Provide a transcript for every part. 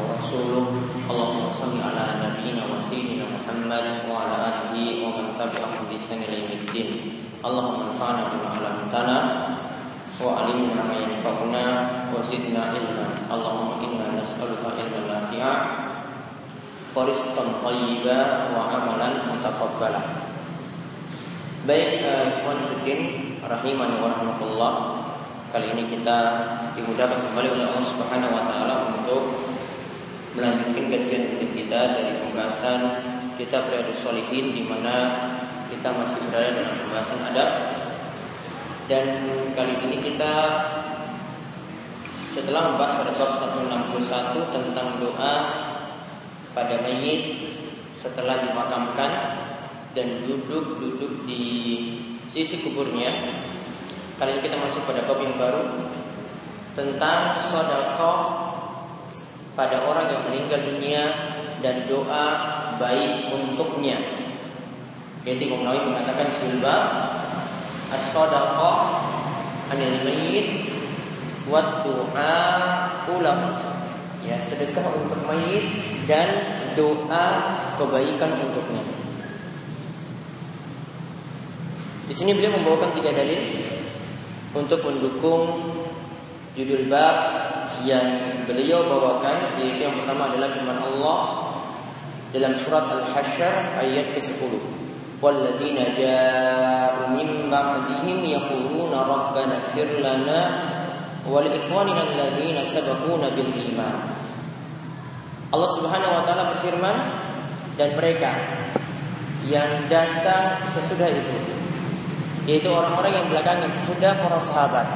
wa rasuluh. Allahumma shalli ala nabiyyina wa sayyidina Muhammad wa ala alihi wa man tabi'ahum bi ihsan ila yaumiddin. Allahumma anfa'na bima 'allamtana wa 'allimna ma yanfa'una wa zidna ilma. Allahumma inna nas'aluka ilman nafi'a wa rizqan thayyiba wa amalan mutaqabbala. Baik, ikhwan fillah rahimani wa rahmatullah. Kali ini kita dimudahkan kembali oleh Allah Subhanahu wa taala untuk melanjutkan kajian kita dari pembahasan kita berada solihin di mana kita masih berada dalam pembahasan adab. Dan kali ini kita setelah membahas pada bab 161 tentang doa pada mayit setelah dimakamkan dan duduk-duduk di sisi kuburnya Kali ini kita masuk pada bab yang baru tentang sodakoh pada orang yang meninggal dunia dan doa baik untuknya. Jadi Imam mengatakan jilbab as-sadaqah anil mayyit wa du'a ulam. Ya, sedekah untuk mayit dan doa kebaikan untuknya. Di sini beliau membawakan tiga dalil untuk mendukung judul bab yang beliau bawakan yaitu yang pertama adalah firman Allah dalam surat Al-Hasyr ayat ke-10. Walladzina ja'u min ba'dihim yaquluna rabbana ighfir lana wa li ikhwanina alladzina sabaquna bil iman. Allah Subhanahu wa taala berfirman dan mereka yang datang sesudah itu yaitu orang-orang yang belakangan sesudah para sahabat.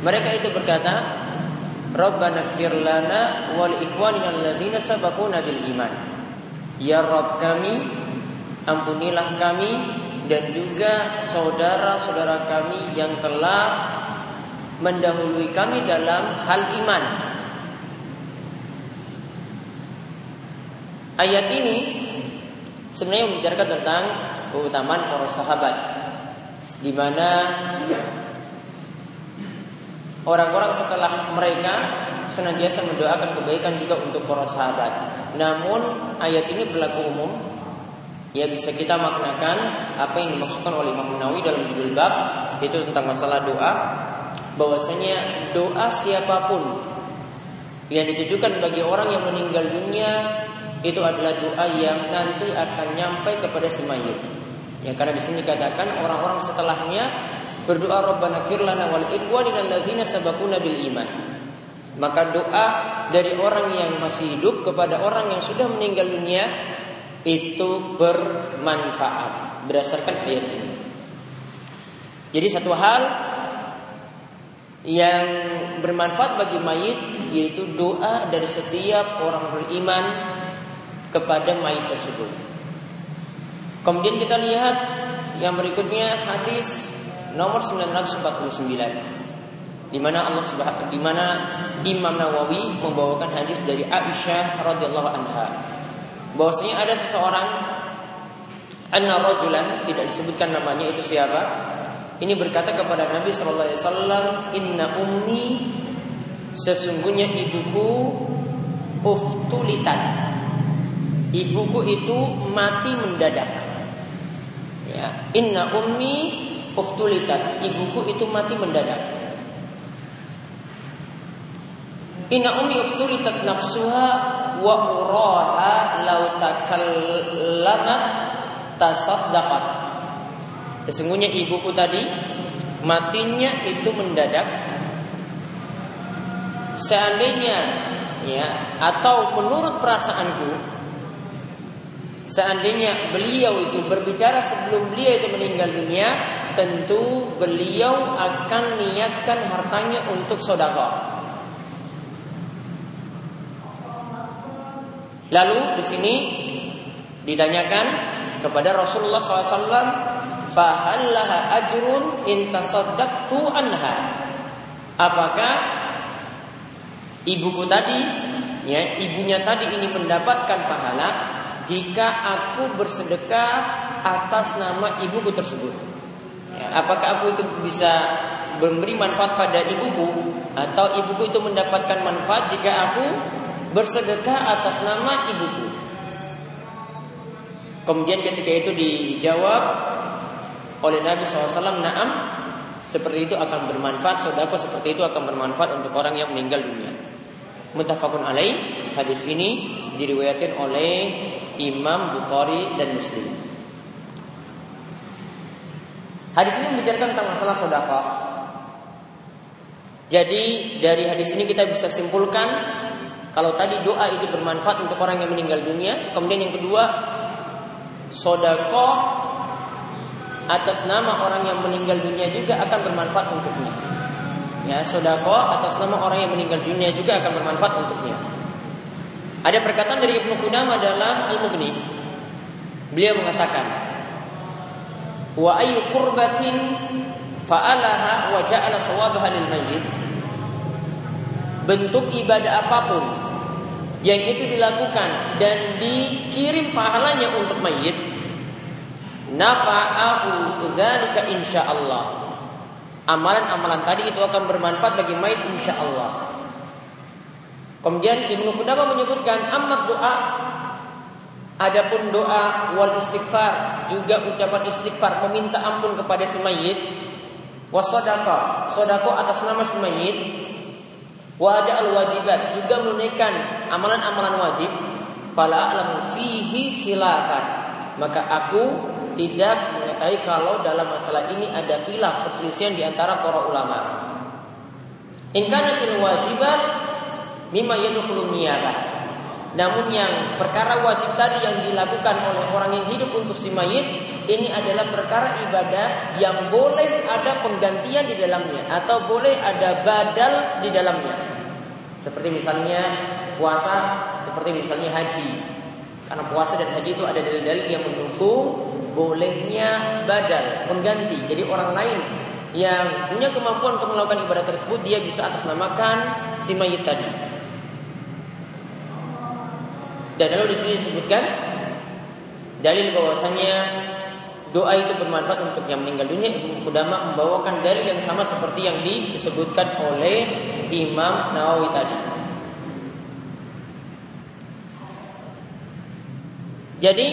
Mereka itu berkata, Rabbana lana wa li ikhwanina alladzina sabaquna bil iman. Ya Rabb kami, ampunilah kami dan juga saudara-saudara kami yang telah mendahului kami dalam hal iman. Ayat ini sebenarnya membicarakan tentang keutamaan para sahabat di mana orang-orang setelah mereka senantiasa mendoakan kebaikan juga untuk para sahabat. Namun ayat ini berlaku umum. Ya bisa kita maknakan apa yang dimaksudkan oleh Imam Nawawi dalam judul bab itu tentang masalah doa bahwasanya doa siapa pun yang ditujukan bagi orang yang meninggal dunia itu adalah doa yang nanti akan nyampe kepada si mayit. Ya karena di sini dikatakan orang-orang setelahnya berdoa Rabbana fir lana wal ikhwanina alladzina sabaquna bil iman. Maka doa dari orang yang masih hidup kepada orang yang sudah meninggal dunia itu bermanfaat berdasarkan ayat ini. Jadi satu hal yang bermanfaat bagi mayit yaitu doa dari setiap orang beriman kepada mayit tersebut. Kemudian kita lihat yang berikutnya hadis nomor 949 di mana Allah Subhanahu di mana Imam Nawawi membawakan hadis dari Aisyah radhiyallahu anha. Bahwasanya ada seseorang anna rajulan tidak disebutkan namanya itu siapa? Ini berkata kepada Nabi sallallahu alaihi wasallam inna ummi sesungguhnya ibuku uftulitan. Ibuku itu mati mendadak ya inna ummi uftulitan ibuku itu mati mendadak Inna ummi uftulitat nafsuha wa uraha law takallamat tasaddaqat. Sesungguhnya ibuku tadi matinya itu mendadak. Seandainya ya atau menurut perasaanku Seandainya beliau itu berbicara sebelum beliau itu meninggal dunia, tentu beliau akan niatkan hartanya untuk sodako. Lalu di sini ditanyakan kepada Rasulullah SAW, fahallaha ajrun in tasaddaqtu anha. Apakah ibuku tadi ya ibunya tadi ini mendapatkan pahala jika aku bersedekah atas nama ibuku tersebut. Ya, apakah aku itu bisa memberi manfaat pada ibuku atau ibuku itu mendapatkan manfaat jika aku bersedekah atas nama ibuku. Kemudian ketika itu dijawab oleh Nabi SAW, Naam, seperti itu akan bermanfaat, saudara seperti itu akan bermanfaat untuk orang yang meninggal dunia. Mutafakun alaih, hadis ini diriwayatkan oleh Imam Bukhari dan Muslim. Hadis ini membicarakan tentang masalah sodako. Jadi dari hadis ini kita bisa simpulkan kalau tadi doa itu bermanfaat untuk orang yang meninggal dunia, kemudian yang kedua sodako atas nama orang yang meninggal dunia juga akan bermanfaat untuknya. Ya, sodako atas nama orang yang meninggal dunia juga akan bermanfaat untuknya. Ada perkataan dari Ibnu Qudamah dalam Al-Mughni. Beliau mengatakan, "Wa ayu qurbatin fa'alaha wa ja'ala sawabaha lil mayyit. Bentuk ibadah apa pun yang itu dilakukan dan dikirim pahalanya untuk mayit nafa'ahu dzalika insyaallah. Amalan-amalan tadi itu akan bermanfaat bagi mayit insyaallah kemudian Ibnu Qudamah menyebutkan amat doa Adapun doa wal istighfar juga ucapan istighfar meminta ampun kepada si mayit Wasodako, sodako atas nama si mayit. Wajibat juga menunaikan amalan-amalan wajib. Fala alam fihi khilafan. Maka aku tidak mengetahui kalau dalam masalah ini ada khilaf perselisihan di antara para ulama. In wajibat mimma yadkhulu niyabah. Namun yang perkara wajib tadi yang dilakukan oleh orang yang hidup untuk si mayit ini adalah perkara ibadah yang boleh ada penggantian di dalamnya atau boleh ada badal di dalamnya. Seperti misalnya puasa, seperti misalnya haji. Karena puasa dan haji itu ada dalil-dalil yang mendukung bolehnya badal, pengganti. Jadi orang lain yang punya kemampuan untuk melakukan ibadah tersebut dia bisa atasnamakan si mayit tadi. Dan lalu di sini disebutkan dalil bahwasanya doa itu bermanfaat untuk yang meninggal dunia. Ibnu membawakan dalil yang sama seperti yang disebutkan oleh Imam Nawawi tadi. Jadi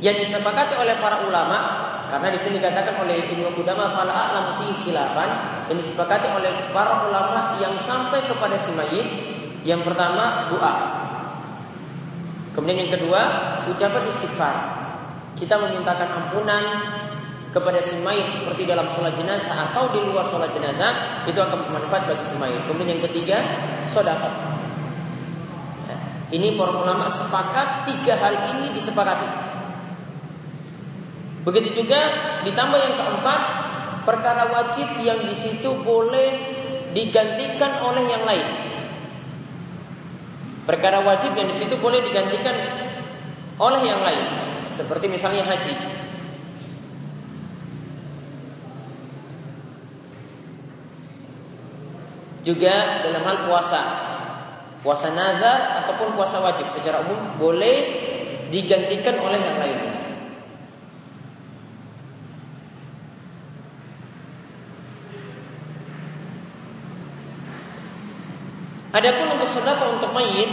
yang disepakati oleh para ulama karena di sini dikatakan oleh Ibnu Qudamah fala a'lam fi khilafan yang disepakati oleh para ulama yang sampai kepada si mayit yang pertama doa Kemudian yang kedua, ucapan istighfar. Kita memintakan ampunan kepada si mayit seperti dalam sholat jenazah atau di luar sholat jenazah itu akan bermanfaat bagi si mayit. Kemudian yang ketiga, sodakot. Ini para ulama sepakat tiga hal ini disepakati. Begitu juga ditambah yang keempat, perkara wajib yang di situ boleh digantikan oleh yang lain. Perkara wajib yang di situ boleh digantikan oleh yang lain, seperti misalnya haji. Juga dalam hal puasa, puasa nazar ataupun puasa wajib secara umum boleh digantikan oleh yang lain. Adapun untuk sedekah untuk mayit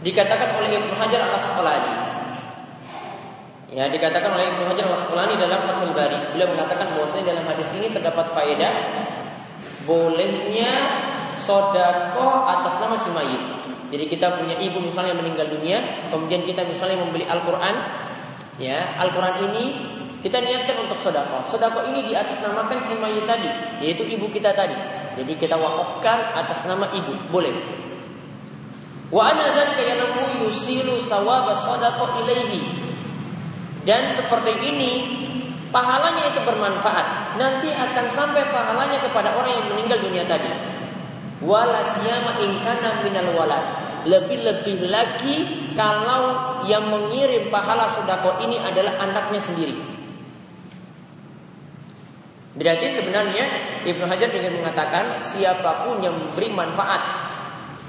dikatakan oleh Ibnu Hajar al Asqalani. Ya, dikatakan oleh Ibnu Hajar al Asqalani dalam Fathul Bari. Beliau mengatakan bahwasanya dalam hadis ini terdapat faedah bolehnya sodako atas nama si mayit. Jadi kita punya ibu misalnya meninggal dunia, kemudian kita misalnya membeli Al-Quran, ya Al-Quran ini kita niatkan untuk sodako. Sodako ini di atas namakan si mayit tadi, yaitu ibu kita tadi. Jadi kita wakafkan atas nama ibu, boleh. Wa yusilu. Dan seperti ini pahalanya itu bermanfaat. Nanti akan sampai pahalanya kepada orang yang meninggal dunia tadi. Wala siyama in kana minal walad. Lebih-lebih lagi kalau yang mengirim pahala sedekah ini adalah anaknya sendiri. Berarti sebenarnya Ibnu Hajar ingin mengatakan siapa pun yang memberi manfaat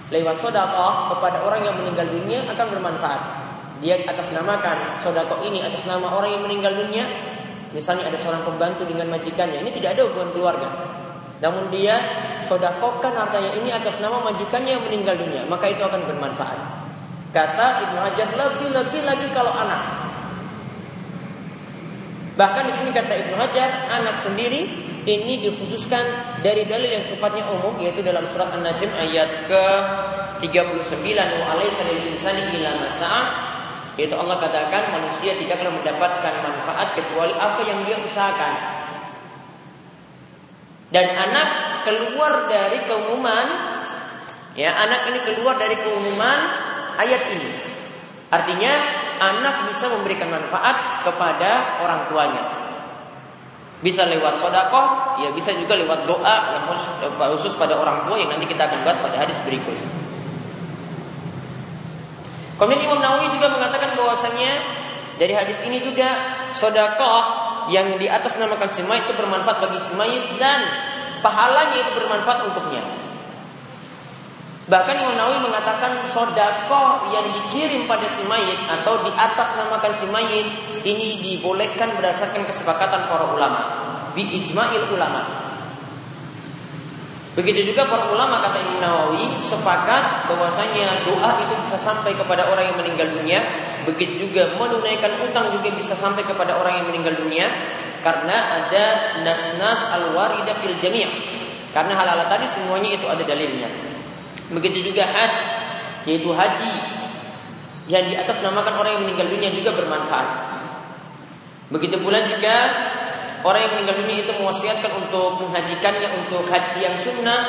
lewat sodakoh kepada orang yang meninggal dunia akan bermanfaat. Dia atas namakan sodakoh ini atas nama orang yang meninggal dunia. Misalnya ada seorang pembantu dengan majikannya, ini tidak ada hubungan keluarga. Namun dia sodakohkan hartanya ini atas nama majikannya yang meninggal dunia, maka itu akan bermanfaat. Kata Ibnu Hajar lebih-lebih lagi kalau anak. Bahkan di sini kata Ibnu Hajar, anak sendiri ini dikhususkan dari dalil yang sifatnya umum yaitu dalam surat An-Najm ayat ke 39 wa alaysa lil insani illa masa'a yaitu Allah katakan manusia tidak akan mendapatkan manfaat kecuali apa yang dia usahakan. Dan anak keluar dari keumuman ya anak ini keluar dari keumuman ayat ini. Artinya anak bisa memberikan manfaat kepada orang tuanya. Bisa lewat sodakoh, ya bisa juga lewat doa yang khusus pada orang tua yang nanti kita akan bahas pada hadis berikut. Kemudian Imam Nawawi juga mengatakan bahwasanya dari hadis ini juga sodakoh yang di atas namakan si itu bermanfaat bagi si dan pahalanya itu bermanfaat untuknya. Bahkan Imam Nawawi mengatakan sodako yang dikirim pada si mayit atau di atas namakan si mayit ini dibolehkan berdasarkan kesepakatan para ulama. Bi ijma'il ulama. Begitu juga para ulama kata Imam Nawawi sepakat bahwasanya doa itu bisa sampai kepada orang yang meninggal dunia. Begitu juga menunaikan utang juga bisa sampai kepada orang yang meninggal dunia karena ada nas-nas al-waridah fil jami'. Karena hal-hal tadi semuanya itu ada dalilnya. Begitu juga haji, yaitu haji yang di atas namakan orang yang meninggal dunia juga bermanfaat. Begitu pula jika orang yang meninggal dunia itu mewasiatkan untuk menghajikannya untuk haji yang sunnah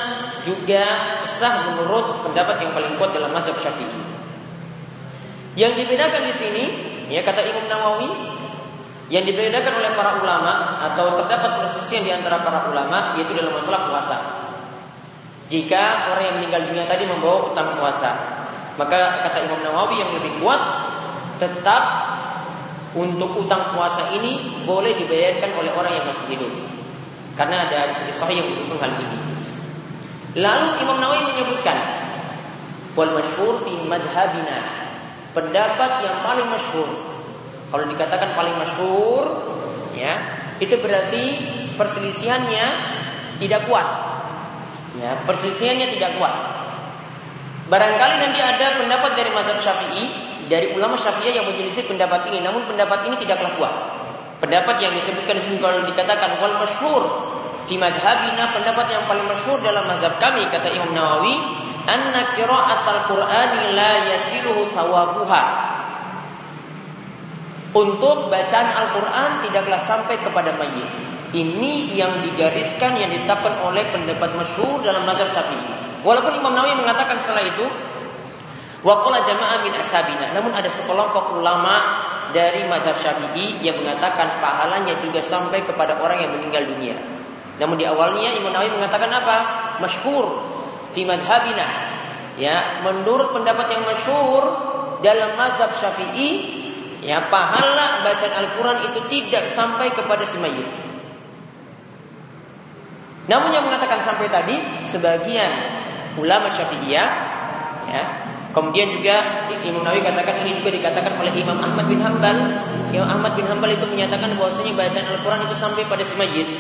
juga sah menurut pendapat yang paling kuat dalam mazhab Syafi'i. Yang dibedakan di sini, ya kata Imam Nawawi, yang dibedakan oleh para ulama atau terdapat perselisihan di antara para ulama yaitu dalam masalah puasa. Jika orang yang meninggal dunia tadi membawa utang puasa, maka kata Imam Nawawi yang lebih kuat tetap untuk utang puasa ini boleh dibayarkan oleh orang yang masih hidup. Karena ada hadis sahih yang mendukung hal ini. Lalu Imam Nawawi menyebutkan wal masyhur fi madhabina. Pendapat yang paling masyhur. Kalau dikatakan paling masyhur ya, itu berarti perselisihannya tidak kuat. Ya, perselisihannya tidak kuat. Barangkali nanti ada pendapat dari mazhab Syafi'i, dari ulama Syafi'i yang menyelisih pendapat ini, namun pendapat ini tidaklah kuat. Pendapat yang disebutkan di sini kalau dikatakan wal masyhur fi madhabina pendapat yang paling masyhur dalam mazhab kami kata Imam Nawawi anna qira'atul Qur'ani la yasiluhu sawabuha untuk bacaan Al-Quran tidaklah sampai kepada mayit. Ini yang digariskan yang ditetapkan oleh pendapat masyhur dalam mazhab Syafi'i. Walaupun Imam Nawawi mengatakan setelah itu waqala jamaah min ashabina. Namun ada sekelompok ulama dari mazhab Syafi'i yang mengatakan pahalanya juga sampai kepada orang yang meninggal dunia. Namun di awalnya Imam Nawawi mengatakan apa? Masyhur fi madhabina. Ya, menurut pendapat yang masyhur dalam mazhab Syafi'i, ya pahala bacaan Al-Qur'an itu tidak sampai kepada si mayit. Namun yang mengatakan sampai tadi sebagian ulama Syafi'iyah ya. Kemudian juga Imam Nawawi katakan ini juga dikatakan oleh Imam Ahmad bin Hambal. Imam Ahmad bin Hambal itu menyatakan bahwasanya bacaan Al-Qur'an itu sampai pada si mayit.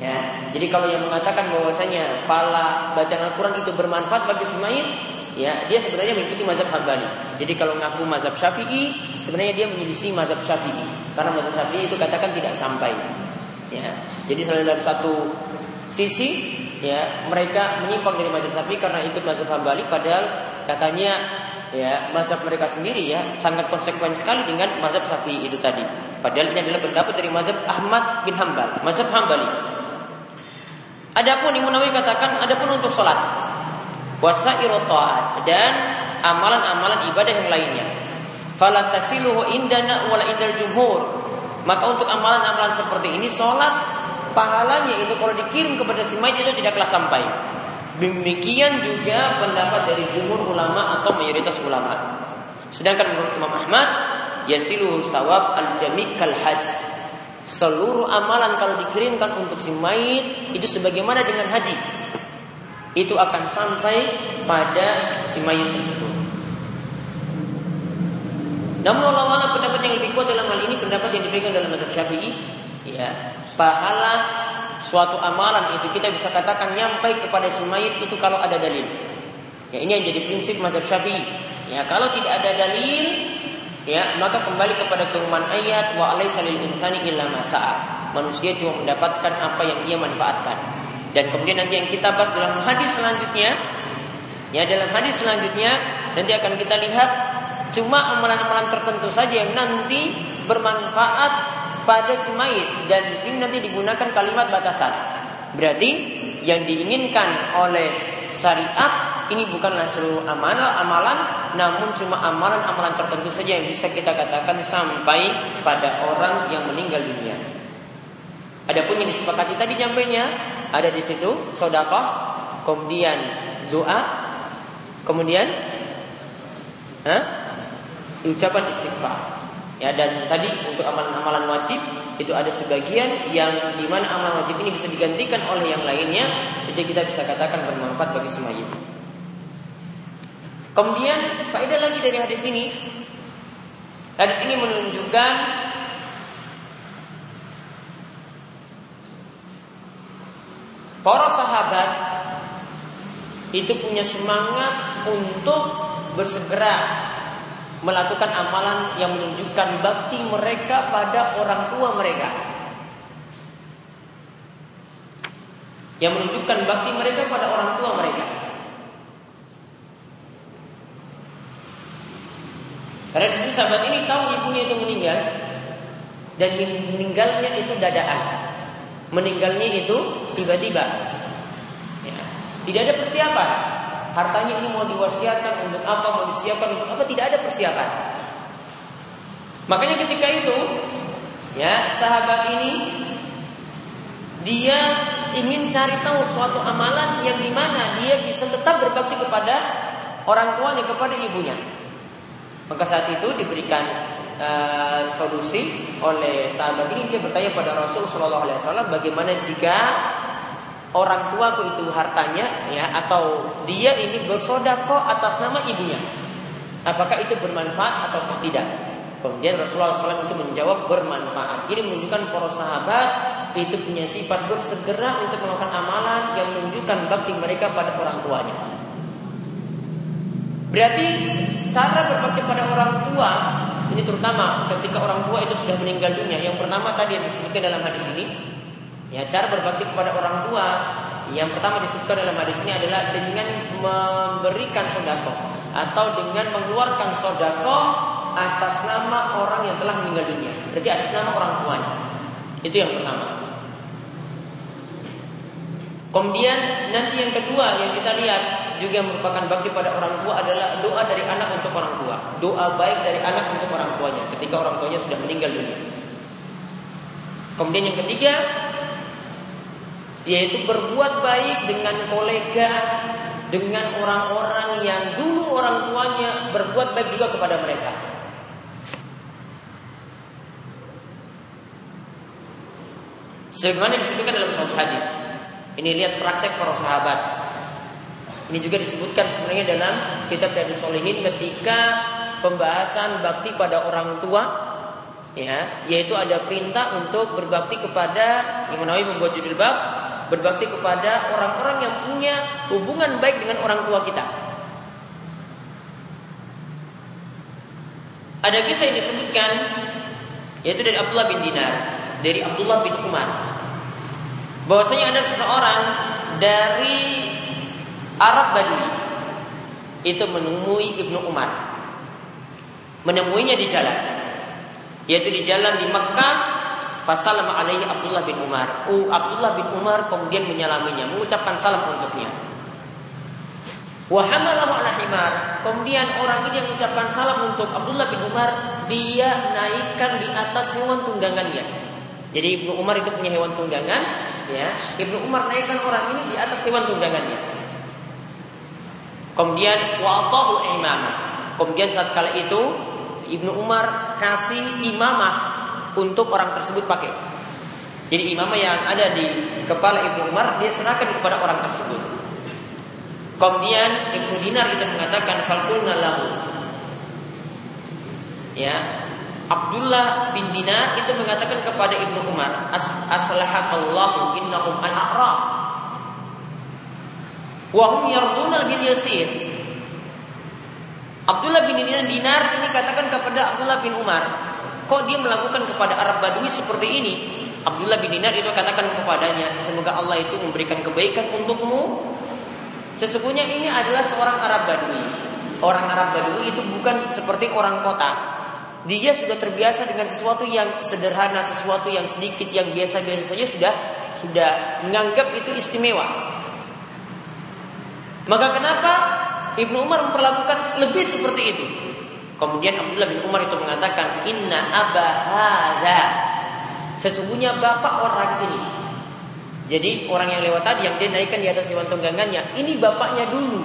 Ya. Jadi kalau yang mengatakan bahwasanya pala bacaan Al-Qur'an itu bermanfaat bagi si mayit, ya dia sebenarnya mengikuti mazhab Hambali. Jadi kalau ngaku mazhab Syafi'i, sebenarnya dia menyelisih mazhab Syafi'i. Karena mazhab Syafi'i itu katakan tidak sampai. Ya. Jadi selain dalam satu sisi ya mereka menyimpang dari mazhab Syafi'i karena ikut mazhab Hambali padahal katanya ya mazhab mereka sendiri ya sangat konsekuen sekali dengan mazhab Syafi'i itu tadi. Padahal ini adalah pendapat dari mazhab Ahmad bin Hambal, mazhab Hambali. Adapun Imam Nawawi katakan adapun untuk salat wasairu ta'at dan amalan-amalan ibadah yang lainnya. Fala tasiluhu indana wala indal jumhur. Maka untuk amalan-amalan seperti ini salat pahalanya itu kalau dikirim kepada si mayit itu tidaklah sampai. Demikian juga pendapat dari jumhur ulama atau mayoritas ulama. Sedangkan menurut Imam Ahmad, yasilu sawab al jami kal haj. seluruh amalan kalau dikirimkan untuk si mayit itu sebagaimana dengan haji itu akan sampai pada si mayit tersebut. Namun Allah pendapat yang lebih kuat dalam hal ini pendapat yang dipegang dalam mazhab Syafi'i, ya, pahala suatu amalan itu kita bisa katakan nyampai kepada si mayit itu kalau ada dalil. Ya, ini yang jadi prinsip mazhab Syafi'i. Ya, kalau tidak ada dalil, ya, maka kembali kepada firman ayat wa alaisa lil insani illa masa'a. Manusia cuma mendapatkan apa yang ia manfaatkan. Dan kemudian nanti yang kita bahas dalam hadis selanjutnya, ya dalam hadis selanjutnya nanti akan kita lihat cuma amalan-amalan tertentu saja yang nanti bermanfaat pada si mayit dan di sini nanti digunakan kalimat batasan. Berarti yang diinginkan oleh syariat ini bukanlah seluruh amalan amalan namun cuma amalan-amalan tertentu saja yang bisa kita katakan sampai pada orang yang meninggal dunia. Adapun yang disepakati tadi nyampainya ada di situ sodakoh, kemudian doa, kemudian huh? ucapan istighfar. Ya dan tadi untuk amalan-amalan wajib itu ada sebagian yang di mana amalan wajib ini bisa digantikan oleh yang lainnya, jadi kita bisa katakan bermanfaat bagi semuanya. Kemudian faedah lagi dari hadis ini, hadis ini menunjukkan para sahabat itu punya semangat untuk bersegera melakukan amalan yang menunjukkan bakti mereka pada orang tua mereka. Yang menunjukkan bakti mereka pada orang tua mereka. Karena di sini sahabat ini tahu ibunya itu meninggal dan meninggalnya itu dadaan. Meninggalnya itu tiba-tiba. Ya. Tidak ada persiapan hartanya ini mau diwasiatkan untuk apa, mau disiapkan untuk apa, tidak ada persiapan. Makanya ketika itu, ya sahabat ini dia ingin cari tahu suatu amalan yang di mana dia bisa tetap berbakti kepada orang tuanya, kepada ibunya. Maka saat itu diberikan uh, solusi oleh sahabat ini dia bertanya pada Rasul Shallallahu Alaihi Wasallam bagaimana jika orang tuaku itu hartanya ya atau dia ini bersodako atas nama ibunya. Apakah itu bermanfaat atau tidak? Kemudian Rasulullah SAW itu menjawab bermanfaat. Ini menunjukkan para sahabat itu punya sifat bersegera untuk melakukan amalan yang menunjukkan bakti mereka pada orang tuanya. Berarti cara berbakti pada orang tua ini terutama ketika orang tua itu sudah meninggal dunia. Yang pertama tadi yang disebutkan dalam hadis ini Ya, cara berbakti kepada orang tua yang pertama disebutkan dalam hadis ini adalah dengan memberikan sodako atau dengan mengeluarkan sodako atas nama orang yang telah meninggal dunia. Berarti atas nama orang tuanya. Itu yang pertama. Kemudian nanti yang kedua yang kita lihat juga merupakan bakti pada orang tua adalah doa dari anak untuk orang tua. Doa baik dari anak untuk orang tuanya ketika orang tuanya sudah meninggal dunia. Kemudian yang ketiga yaitu berbuat baik dengan kolega, dengan orang-orang yang dulu orang tuanya berbuat baik juga kepada mereka. Sebagaimana disebutkan dalam suatu hadis. Ini lihat praktek para sahabat. Ini juga disebutkan sebenarnya dalam kitab dari Solihin ketika pembahasan bakti pada orang tua ya yaitu ada perintah untuk berbakti kepada Imam Nawawi membuat judul bab berbakti kepada orang-orang yang punya hubungan baik dengan orang tua kita. Ada kisah yang disebutkan yaitu dari Abdullah bin Dinar, dari Abdullah bin Umar. Bahwasanya ada seseorang dari Arab Badui itu menemui Ibnu Umar. Menemuinya di jalan. Yaitu di jalan di Mekah Fasalam alaihi Abdullah bin Umar. Uh, Abdullah bin Umar kemudian menyalaminya, mengucapkan salam untuknya. Wahamalahu ala himar. Kemudian orang ini yang mengucapkan salam untuk Abdullah bin Umar, dia naikkan di atas hewan tunggangannya. Jadi Ibnu Umar itu punya hewan tunggangan, ya. Ibnu Umar naikkan orang ini di atas hewan tunggangannya. Kemudian wa'atahu imamah. Kemudian saat kala itu Ibnu Umar kasih imamah untuk orang tersebut pakai. Jadi imam yang ada di kepala Ibnu Umar dia serahkan kepada orang tersebut. Kemudian Ibnu Dinar itu mengatakan falqulna lahu. Ya, Abdullah bin Dinar itu mengatakan kepada Ibnu Umar, As aslahakallahu innahum al-a'rab. Wa hum yarduna bil yasir. Abdullah bin Dinar ini katakan kepada Abdullah bin Umar, kok dia melakukan kepada Arab Badui seperti ini? Abdullah bin Dinar itu katakan kepadanya, semoga Allah itu memberikan kebaikan untukmu. Sesungguhnya ini adalah seorang Arab Badui. Orang Arab Badui itu bukan seperti orang kota. Dia sudah terbiasa dengan sesuatu yang sederhana, sesuatu yang sedikit, yang biasa-biasa saja sudah sudah menganggap itu istimewa. Maka kenapa Ibnu Umar memperlakukan lebih seperti itu. Kemudian Abdullah bin Umar itu mengatakan, Inna abahada. Sesungguhnya bapak orang ini. Jadi orang yang lewat tadi yang dia naikkan di atas hewan tunggangannya, ini bapaknya dulu.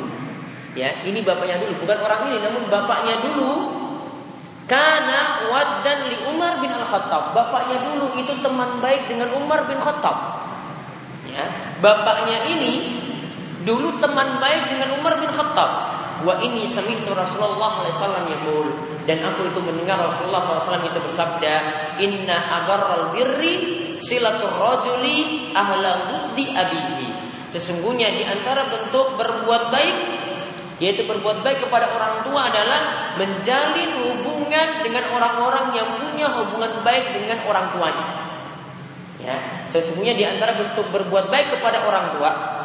Ya, ini bapaknya dulu, bukan orang ini, namun bapaknya dulu. Karena waddan li Umar bin Al Khattab. Bapaknya dulu itu teman baik dengan Umar bin Khattab. Ya, bapaknya ini Dulu teman baik dengan Umar bin Khattab. Wa ini sami'tu Rasulullah SAW yaqul dan aku itu mendengar Rasulullah SAW itu bersabda, "Inna abarral birri silatul rajuli ahla wuddi abihi." Sesungguhnya di antara bentuk berbuat baik yaitu berbuat baik kepada orang tua adalah menjalin hubungan dengan orang-orang yang punya hubungan baik dengan orang tuanya. Ya, sesungguhnya di antara bentuk berbuat baik kepada orang tua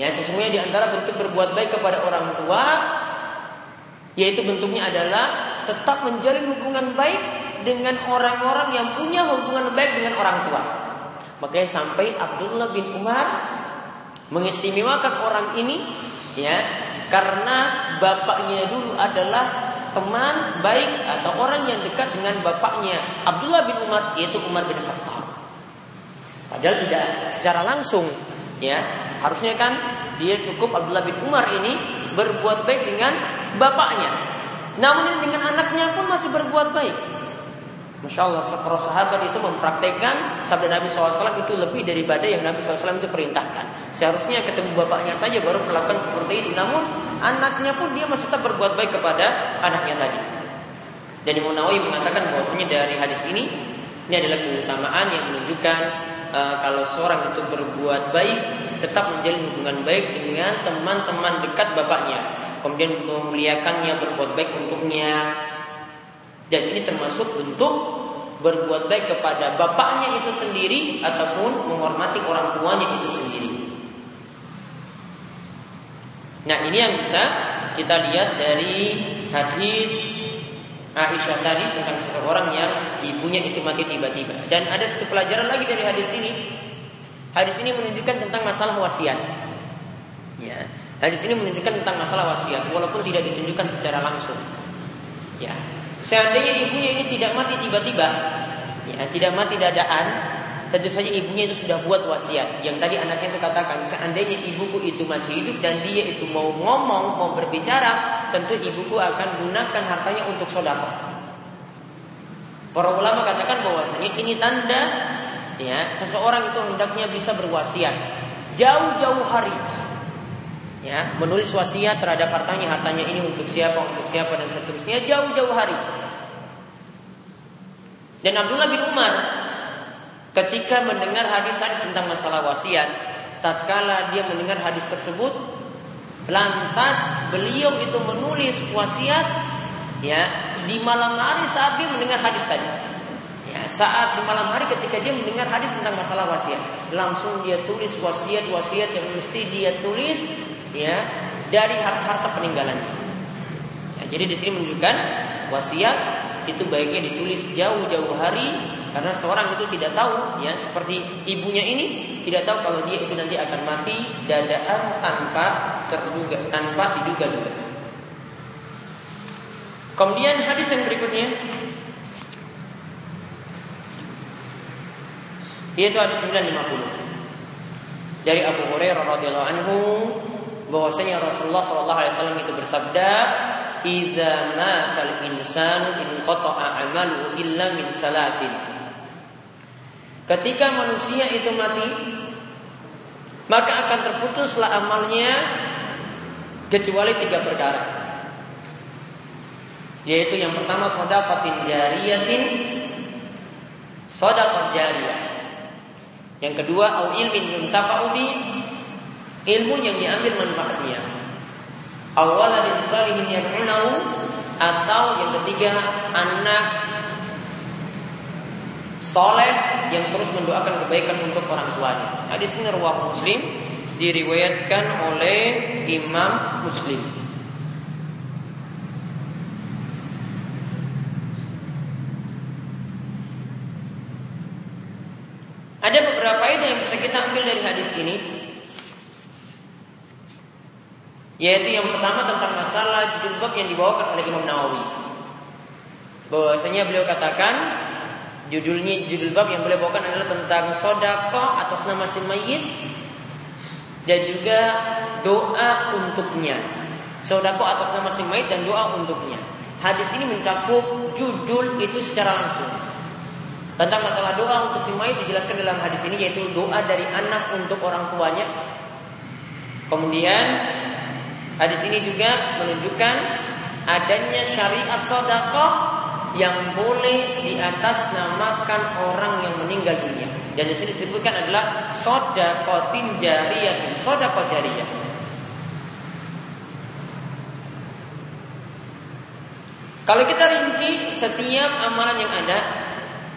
Ya, sesungguhnya di antara bentuk berbuat baik kepada orang tua yaitu bentuknya adalah tetap menjalin hubungan baik dengan orang-orang yang punya hubungan baik dengan orang tua. Makanya sampai Abdullah bin Umar mengistimewakan orang ini ya karena bapaknya dulu adalah teman baik atau orang yang dekat dengan bapaknya Abdullah bin Umar yaitu Umar bin Khattab. Padahal tidak secara langsung ya Harusnya kan dia cukup Abdullah bin Umar ini berbuat baik dengan bapaknya. Namun dengan anaknya pun masih berbuat baik. Masya Allah, para sahabat itu mempraktekkan sabda Nabi SAW itu lebih daripada yang Nabi SAW itu perintahkan. Seharusnya ketemu bapaknya saja baru melakukan seperti itu. Namun anaknya pun dia masih tetap berbuat baik kepada anaknya tadi. Dan Imam Nawawi mengatakan bahwasanya dari hadis ini ini adalah keutamaan yang menunjukkan uh, kalau seorang itu berbuat baik tetap menjalin hubungan baik dengan teman-teman dekat bapaknya kemudian memuliakannya berbuat baik untuknya dan ini termasuk bentuk berbuat baik kepada bapaknya itu sendiri ataupun menghormati orang tuanya itu sendiri. Nah ini yang bisa kita lihat dari hadis Aisyah tadi tentang seseorang yang ibunya itu mati tiba-tiba. Dan ada satu pelajaran lagi dari hadis ini Hadis ini menunjukkan tentang masalah wasiat. Ya. Hadis ini menunjukkan tentang masalah wasiat walaupun tidak ditunjukkan secara langsung. Ya. Seandainya ibunya ini tidak mati tiba-tiba, ya, tidak mati dadaan, tentu saja ibunya itu sudah buat wasiat. Yang tadi anaknya itu katakan, seandainya ibuku itu masih hidup dan dia itu mau ngomong, mau berbicara, tentu ibuku akan gunakan hartanya untuk sodako. Para ulama katakan bahwasanya ini tanda ya seseorang itu hendaknya bisa berwasiat jauh-jauh hari ya menulis wasiat terhadap hartanya hartanya ini untuk siapa untuk siapa dan seterusnya jauh-jauh hari dan Abdullah bin Umar ketika mendengar hadis-hadis tentang masalah wasiat tatkala dia mendengar hadis tersebut lantas beliau itu menulis wasiat ya di malam hari saat dia mendengar hadis tadi Ya, saat di malam hari ketika dia mendengar hadis tentang masalah wasiat, langsung dia tulis wasiat-wasiat yang mesti dia tulis ya dari harta-harta peninggalannya. Ya, jadi di sini menunjukkan wasiat itu baiknya ditulis jauh-jauh hari karena seorang itu tidak tahu ya seperti ibunya ini tidak tahu kalau dia itu nanti akan mati dadaan tanpa terduga tanpa diduga-duga. Kemudian hadis yang berikutnya Yaitu hadis 950. Dari Abu Hurairah radhiyallahu anhu bahwasanya Rasulullah sallallahu alaihi wasallam itu bersabda, "Idza matal insanu in qata'a 'amalu illa min salasin." Ketika manusia itu mati, maka akan terputuslah amalnya kecuali tiga perkara. Yaitu yang pertama sodakotin jariyatin sodakot jariyah. Yang kedua au ilmin yuntafa'udi ilmu yang diambil manfaatnya. Awaladin salihin yad'unahu atau yang ketiga anak soleh yang terus mendoakan kebaikan untuk orang tuanya. Hadis ini riwayat Muslim diriwayatkan oleh Imam Muslim. Ada beberapa faedah yang bisa kita ambil dari hadis ini. Yaitu yang pertama tentang masalah judul bab yang dibawakan oleh Imam Nawawi. Bahwasanya beliau katakan Judulnya judul bab yang boleh bawakan adalah tentang sodako atas nama si mayit dan juga doa untuknya. Sodako atas nama si mayit dan doa untuknya. Hadis ini mencakup judul itu secara langsung. Tentang masalah doa untuk si mayit dijelaskan dalam hadis ini yaitu doa dari anak untuk orang tuanya. Kemudian hadis ini juga menunjukkan adanya syariat sodako yang boleh di atas namakan orang yang meninggal dunia. Dan di sini disebutkan adalah sodakotin jariyah, sodako jariyah. Kalau kita rinci setiap amalan yang ada,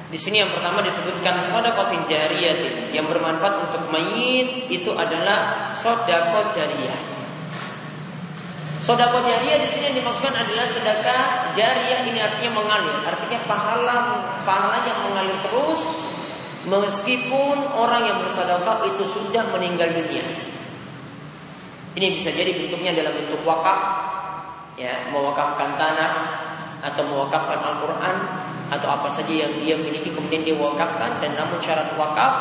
di sini yang pertama disebutkan sodakotin jariyah yang bermanfaat untuk mayit itu adalah sodako jariyah. Sodako jariah di sini dimaksudkan adalah sedekah jariah ini artinya mengalir, artinya pahala pahala yang mengalir terus meskipun orang yang bersedekah itu sudah meninggal dunia. Ini bisa jadi bentuknya dalam bentuk wakaf, ya mewakafkan tanah atau mewakafkan Al-Quran atau apa saja yang dia miliki kemudian dia wakafkan. Dan namun syarat wakaf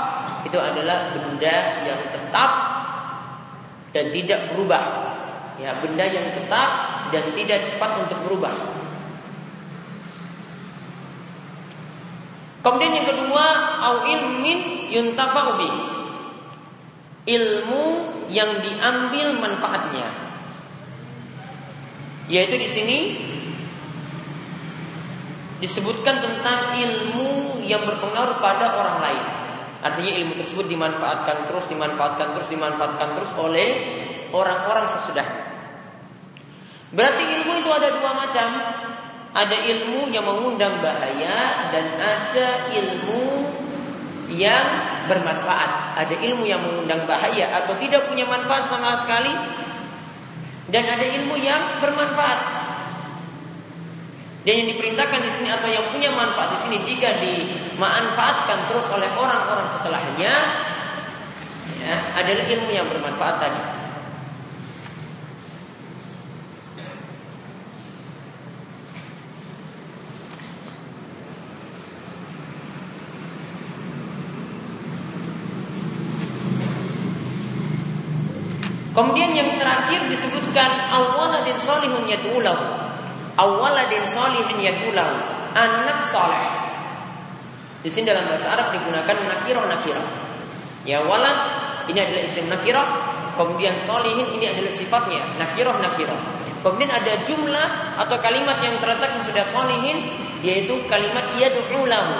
itu adalah benda yang tetap dan tidak berubah ya benda yang tetap dan tidak cepat untuk berubah. Kemudian yang kedua, au ilmin yuntafa'u Ilmu yang diambil manfaatnya. Yaitu di sini disebutkan tentang ilmu yang berpengaruh pada orang lain. Artinya ilmu tersebut dimanfaatkan terus, dimanfaatkan terus, dimanfaatkan terus oleh orang-orang sesudahnya. Berarti ilmu itu ada dua macam. Ada ilmu yang mengundang bahaya dan ada ilmu yang bermanfaat. Ada ilmu yang mengundang bahaya atau tidak punya manfaat sama sekali dan ada ilmu yang bermanfaat. Dan yang diperintahkan di sini atau yang punya manfaat di sini jika dimanfaatkan terus oleh orang-orang setelahnya ya, adalah ilmu yang bermanfaat tadi. Kemudian yang terakhir disebutkan awaladin salihun yad'ulahu. Awaladin salihun yad'ulahu. Anak saleh. Di sini dalam bahasa Arab digunakan nakirah nakirah. Ya walad ini adalah isim nakirah. Kemudian solihin ini adalah sifatnya nakirah nakirah. Kemudian ada jumlah atau kalimat yang terletak sesudah solihin yaitu kalimat yad'ulahu.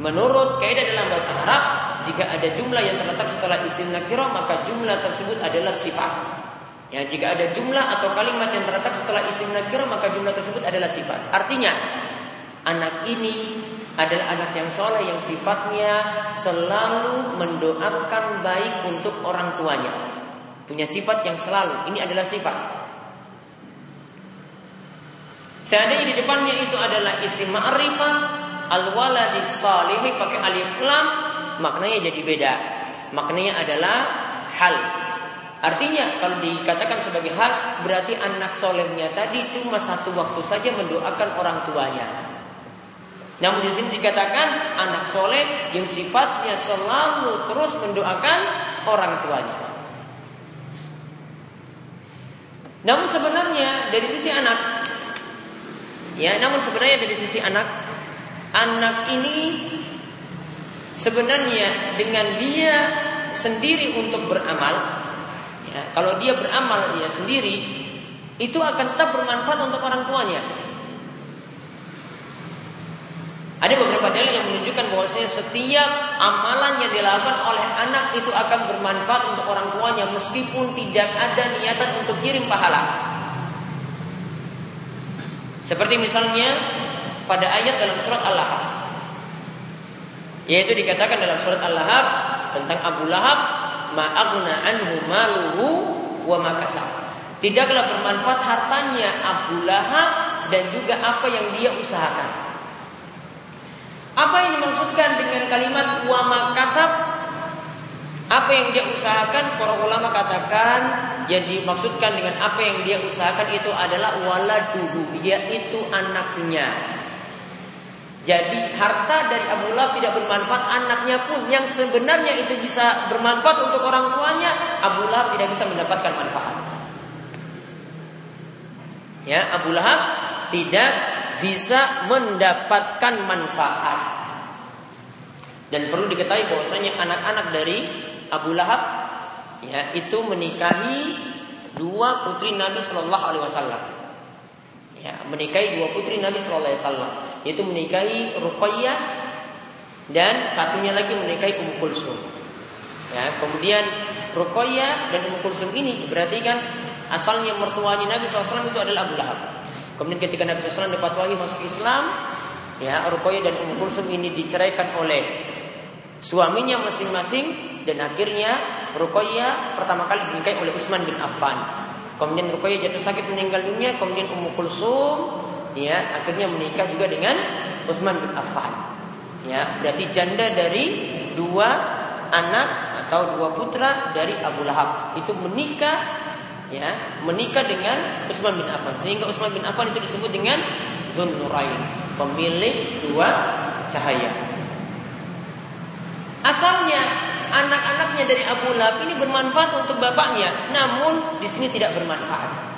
Menurut kaidah dalam bahasa Arab jika ada jumlah yang terletak setelah isim nakirah maka jumlah tersebut adalah sifat. Ya, jika ada jumlah atau kalimat yang terletak setelah isim nakirah maka jumlah tersebut adalah sifat. Artinya anak ini adalah anak yang soleh yang sifatnya selalu mendoakan baik untuk orang tuanya. Punya sifat yang selalu. Ini adalah sifat. Seandainya di depannya itu adalah isim ma'rifah al-waladis salihi pakai alif lam maknanya jadi beda. Maknanya adalah hal. Artinya kalau dikatakan sebagai hal berarti anak solehnya tadi cuma satu waktu saja mendoakan orang tuanya. Namun di sini dikatakan anak soleh yang sifatnya selalu terus mendoakan orang tuanya. Namun sebenarnya dari sisi anak, ya, namun sebenarnya dari sisi anak, anak ini sebenarnya dengan dia sendiri untuk beramal, ya, kalau dia beramal dia sendiri, itu akan tetap bermanfaat untuk orang tuanya. Ada beberapa dalil yang menunjukkan bahwasanya setiap amalan yang dilakukan oleh anak itu akan bermanfaat untuk orang tuanya meskipun tidak ada niatan untuk kirim pahala. Seperti misalnya pada ayat dalam surat Al-Lahab. Yaitu dikatakan dalam surat Al-Lahab tentang Abu Lahab, ma'agna anhu maluhu wa makasab. Tidaklah bermanfaat hartanya Abu Lahab dan juga apa yang dia usahakan. Apa yang dimaksudkan dengan kalimat wa makasab? Apa yang dia usahakan? Para ulama katakan yang dimaksudkan dengan apa yang dia usahakan itu adalah waladuhu, yaitu anaknya. Jadi harta dari Abu Lahab tidak bermanfaat anaknya pun yang sebenarnya itu bisa bermanfaat untuk orang tuanya, Abu Lahab tidak bisa mendapatkan manfaat. Ya, Abu Lahab tidak bisa mendapatkan manfaat. Dan perlu diketahui bahwasanya anak-anak dari Abu Lahab ya itu menikahi dua putri Nabi Shallallahu Alaihi Wasallam. Ya, menikahi dua putri Nabi Shallallahu Alaihi Wasallam, yaitu menikahi Ruqayyah dan satunya lagi menikahi Ummu Kulsum. Ya, kemudian Ruqayyah dan Ummu Kulsum ini berarti kan asalnya mertuanya Nabi SAW itu adalah Abu Lahab. Kemudian ketika Nabi SAW dapat wahyu masuk Islam, ya Ruqayyah dan Ummu Kulsum ini diceraikan oleh suaminya masing-masing dan akhirnya Ruqayyah pertama kali dinikahi oleh Utsman bin Affan. Kemudian Ruqayyah jatuh sakit meninggal dunia, kemudian Ummu Kulsum ya akhirnya menikah juga dengan Utsman bin Affan. Ya, berarti janda dari dua anak atau dua putra dari Abu Lahab. Itu menikah ya menikah dengan Utsman bin Affan. Sehingga Utsman bin Affan itu disebut dengan Zunnurain pemilik dua cahaya. Asalnya anak-anaknya dari Abu Lahab ini bermanfaat untuk bapaknya. Namun di sini tidak bermanfaat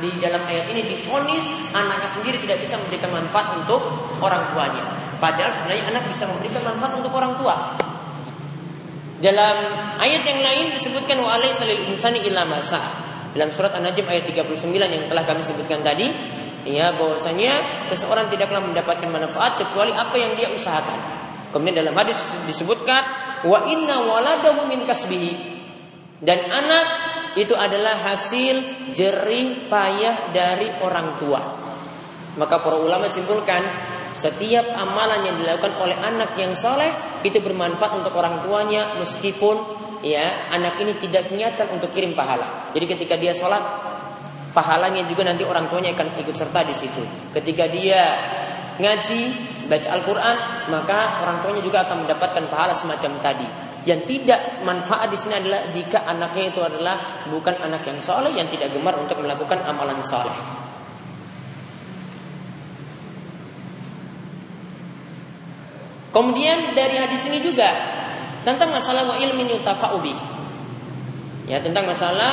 di dalam ayat ini difonis anaknya sendiri tidak bisa memberikan manfaat untuk orang tuanya. Padahal sebenarnya anak bisa memberikan manfaat untuk orang tua. Dalam ayat yang lain disebutkan wa alaysa lil insani illa dalam surat An-Najm ayat 39 yang telah kami sebutkan tadi, ya bahwasanya seseorang tidaklah mendapatkan manfaat kecuali apa yang dia usahakan. Kemudian dalam hadis disebutkan wa inna waladahu min kasbihi. Dan anak itu adalah hasil jerih payah dari orang tua. Maka para ulama simpulkan setiap amalan yang dilakukan oleh anak yang soleh itu bermanfaat untuk orang tuanya meskipun ya anak ini tidak niatkan untuk kirim pahala. Jadi ketika dia sholat, pahalanya juga nanti orang tuanya akan ikut serta di situ. Ketika dia ngaji, baca Al-Quran, maka orang tuanya juga akan mendapatkan pahala semacam tadi. Yang tidak manfaat di sini adalah jika anaknya itu adalah bukan anak yang soleh yang tidak gemar untuk melakukan amalan soleh. Kemudian dari hadis ini juga tentang masalah wa ilmin yuntafa'u Ya, tentang masalah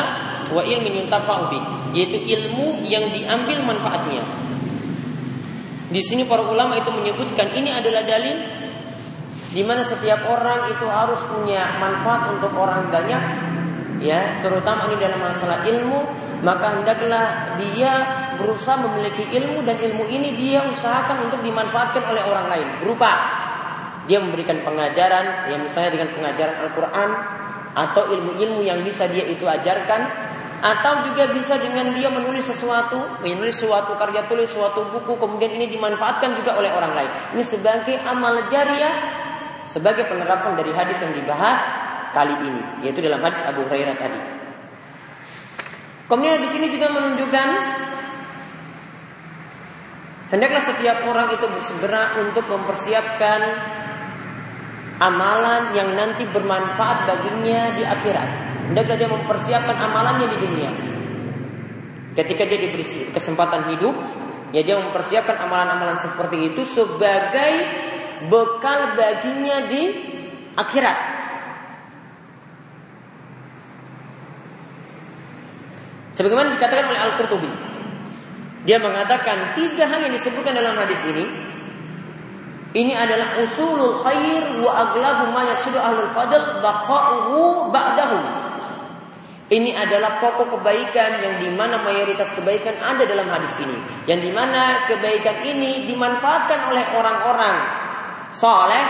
wa ilmin yuntafa'u yaitu ilmu yang diambil manfaatnya. Di sini para ulama itu menyebutkan ini adalah dalil di mana setiap orang itu harus punya manfaat untuk orang banyak ya terutama ini dalam masalah ilmu maka hendaklah dia berusaha memiliki ilmu dan ilmu ini dia usahakan untuk dimanfaatkan oleh orang lain berupa dia memberikan pengajaran, ya misalnya dengan pengajaran Al-Quran atau ilmu-ilmu yang bisa dia itu ajarkan, atau juga bisa dengan dia menulis sesuatu, menulis suatu karya tulis, suatu buku, kemudian ini dimanfaatkan juga oleh orang lain. Ini sebagai amal jariah, sebagai penerapan dari hadis yang dibahas kali ini, yaitu dalam hadis Abu Hurairah tadi. Kemudian di sini juga menunjukkan hendaklah setiap orang itu bersegera untuk mempersiapkan amalan yang nanti bermanfaat baginya di akhirat. Hendaklah dia mempersiapkan amalannya di dunia. Ketika dia diberi kesempatan hidup, ya dia mempersiapkan amalan-amalan seperti itu sebagai bekal baginya di akhirat. Sebagaimana dikatakan oleh Al-Qurtubi. Dia mengatakan tiga hal yang disebutkan dalam hadis ini Ini adalah usulul khair wa aglabu ma yaksudu ahlul fadl baqa'uhu ba'dahu. Ini adalah pokok kebaikan yang di mana mayoritas kebaikan ada dalam hadis ini. Yang di mana kebaikan ini dimanfaatkan oleh orang-orang soleh,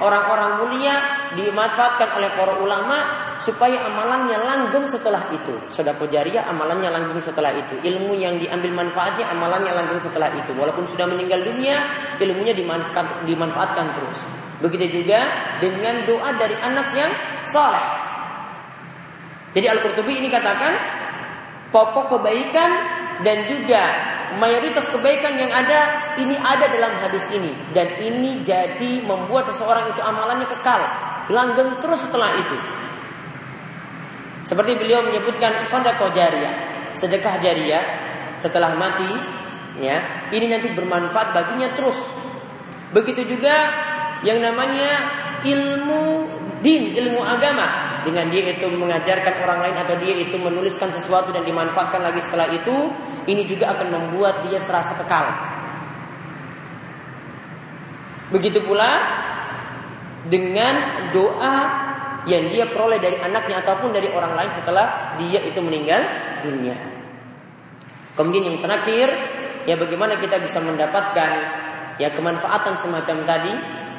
orang-orang mulia, dimanfaatkan oleh para ulama supaya amalannya langgeng setelah itu. Sedekah jariah amalannya langgeng setelah itu. Ilmu yang diambil manfaatnya amalannya langgeng setelah itu. Walaupun sudah meninggal dunia, ilmunya dimanfaatkan terus. Begitu juga dengan doa dari anak yang soleh. Jadi Al-Qurtubi ini katakan pokok kebaikan dan juga mayoritas kebaikan yang ada ini ada dalam hadis ini dan ini jadi membuat seseorang itu amalannya kekal langgeng terus setelah itu. Seperti beliau menyebutkan sedekah jariah, sedekah jariah setelah mati ya, ini nanti bermanfaat baginya terus. Begitu juga yang namanya ilmu din, ilmu agama dengan dia itu mengajarkan orang lain atau dia itu menuliskan sesuatu dan dimanfaatkan lagi setelah itu, ini juga akan membuat dia serasa kekal. Begitu pula dengan doa yang dia peroleh dari anaknya ataupun dari orang lain setelah dia itu meninggal dunia. Kemudian yang terakhir, ya bagaimana kita bisa mendapatkan ya kemanfaatan semacam tadi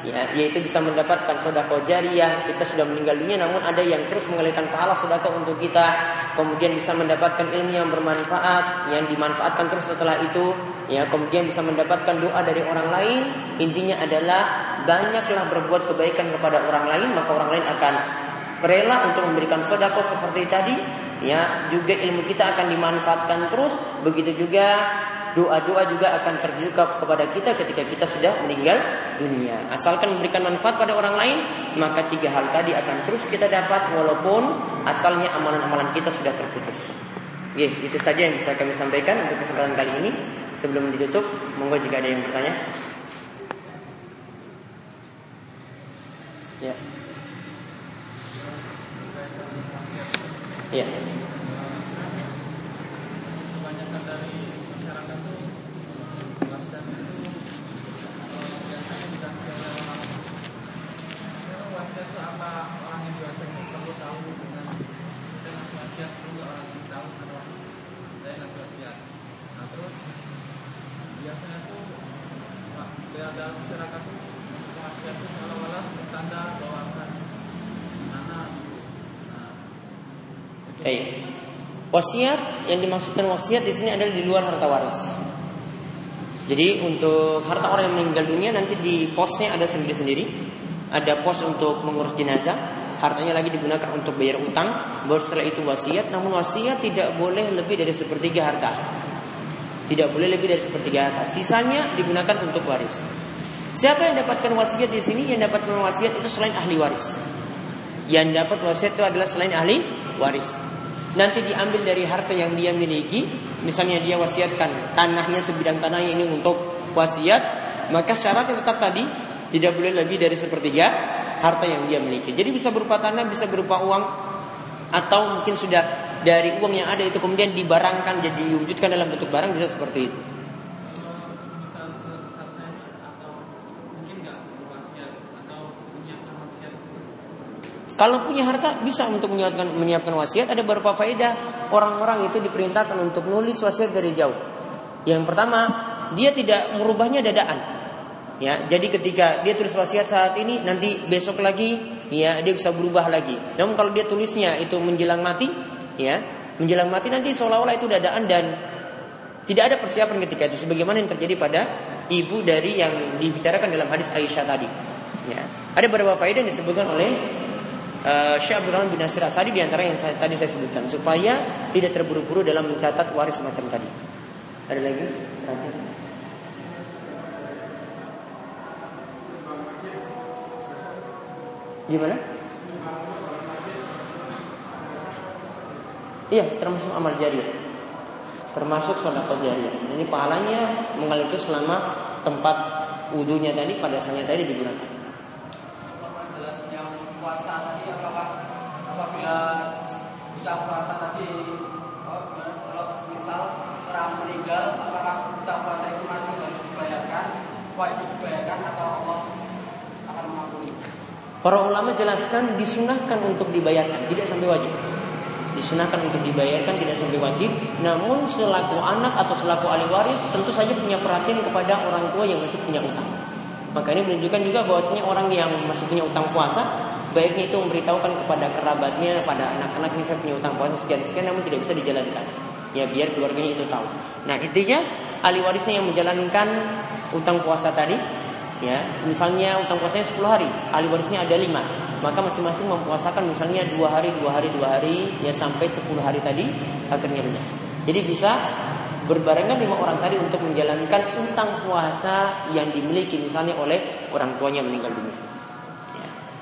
ya, yaitu bisa mendapatkan sodako jariah. Kita sudah meninggal dunia namun ada yang terus mengalirkan pahala sodako untuk kita. Kemudian bisa mendapatkan ilmu yang bermanfaat yang dimanfaatkan terus setelah itu. Ya kemudian bisa mendapatkan doa dari orang lain. Intinya adalah banyaklah berbuat kebaikan kepada orang lain maka orang lain akan rela untuk memberikan sodako seperti tadi. Ya juga ilmu kita akan dimanfaatkan terus. Begitu juga doa-doa juga akan terbuka kepada kita ketika kita sudah meninggal dunia. Asalkan memberikan manfaat pada orang lain, maka tiga hal tadi akan terus kita dapat walaupun asalnya amalan-amalan kita sudah terputus. Oke, itu saja yang bisa kami sampaikan untuk kesempatan kali ini. Sebelum ditutup, monggo jika ada yang bertanya. Ya. Ya. Wasiat yang dimaksudkan wasiat di sini adalah di luar harta waris. Jadi untuk harta orang yang meninggal dunia nanti di posnya ada sendiri-sendiri. Ada pos untuk mengurus jenazah, hartanya lagi digunakan untuk bayar utang. Baru setelah itu wasiat, namun wasiat tidak boleh lebih dari sepertiga harta. Tidak boleh lebih dari sepertiga harta. Sisanya digunakan untuk waris. Siapa yang dapatkan wasiat di sini? Yang dapatkan wasiat itu selain ahli waris. Yang dapat wasiat itu adalah selain ahli waris nanti diambil dari harta yang dia miliki, misalnya dia wasiatkan tanahnya sebidang tanahnya ini untuk wasiat, maka syaratnya tetap tadi tidak boleh lebih dari sepertiga harta yang dia miliki. Jadi bisa berupa tanah, bisa berupa uang, atau mungkin sudah dari uang yang ada itu kemudian dibarangkan jadi diwujudkan dalam bentuk barang bisa seperti itu. Kalau punya harta bisa untuk menyiapkan menyiapkan wasiat. Ada beberapa faedah orang-orang itu diperintahkan untuk nulis wasiat dari jauh. Yang pertama, dia tidak merubahnya dadaan. Ya, jadi ketika dia tulis wasiat saat ini, nanti besok lagi, ya dia bisa berubah lagi. Namun kalau dia tulisnya itu menjelang mati, ya menjelang mati nanti seolah-olah itu dadaan dan tidak ada persiapan ketika itu. Sebagaimana yang terjadi pada ibu dari yang dibicarakan dalam hadis Aisyah tadi. Ya, ada beberapa faedah yang disebutkan oleh uh, Syekh Abdul Rahman bin Nasir Asadi di antara yang saya, tadi saya sebutkan supaya tidak terburu-buru dalam mencatat waris semacam tadi. Ada lagi? Gimana? Iya, termasuk amal jariah. Termasuk sedekah jariah. Ini pahalanya mengalir selama tempat wudhunya tadi pada saatnya tadi digunakan. apabila buka puasa tadi kalau misal orang meninggal apakah buka puasa itu masih harus dibayarkan wajib dibayarkan atau Allah akan mengampuni? Para ulama jelaskan disunahkan untuk dibayarkan, tidak sampai wajib. Disunahkan untuk dibayarkan tidak sampai wajib, namun selaku anak atau selaku ahli waris tentu saja punya perhatian kepada orang tua yang masih punya utang. Maka ini menunjukkan juga bahwasanya orang yang masih punya utang puasa baiknya itu memberitahukan kepada kerabatnya, pada anak-anak ini saya punya utang puasa sekian sekian namun tidak bisa dijalankan. Ya biar keluarganya itu tahu. Nah intinya ahli warisnya yang menjalankan utang puasa tadi ya misalnya utang puasanya 10 hari ahli warisnya ada 5 maka masing-masing mempuasakan misalnya dua hari dua hari dua hari ya sampai 10 hari tadi akhirnya lunas jadi bisa berbarengan lima orang tadi untuk menjalankan utang puasa yang dimiliki misalnya oleh orang tuanya meninggal dunia.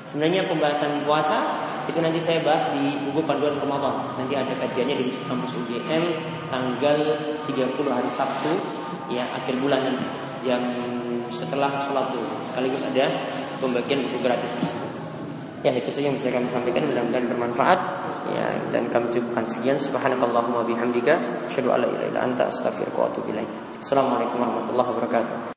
Sebenarnya pembahasan puasa itu nanti saya bahas di buku panduan Ramadan. Nanti ada kajiannya di kampus UGM tanggal 30 hari Sabtu ya akhir bulan nanti jam setelah sholat dulu sekaligus ada pembagian buku gratis. Ya itu saja yang bisa kami sampaikan. Mudah-mudahan bermanfaat. Ya dan kami cukupkan sekian. Subhanakallahumma bihamdika. Asyhadu an la ilaha illa anta astaghfiruka wa atubu ilaik. Assalamualaikum warahmatullahi wabarakatuh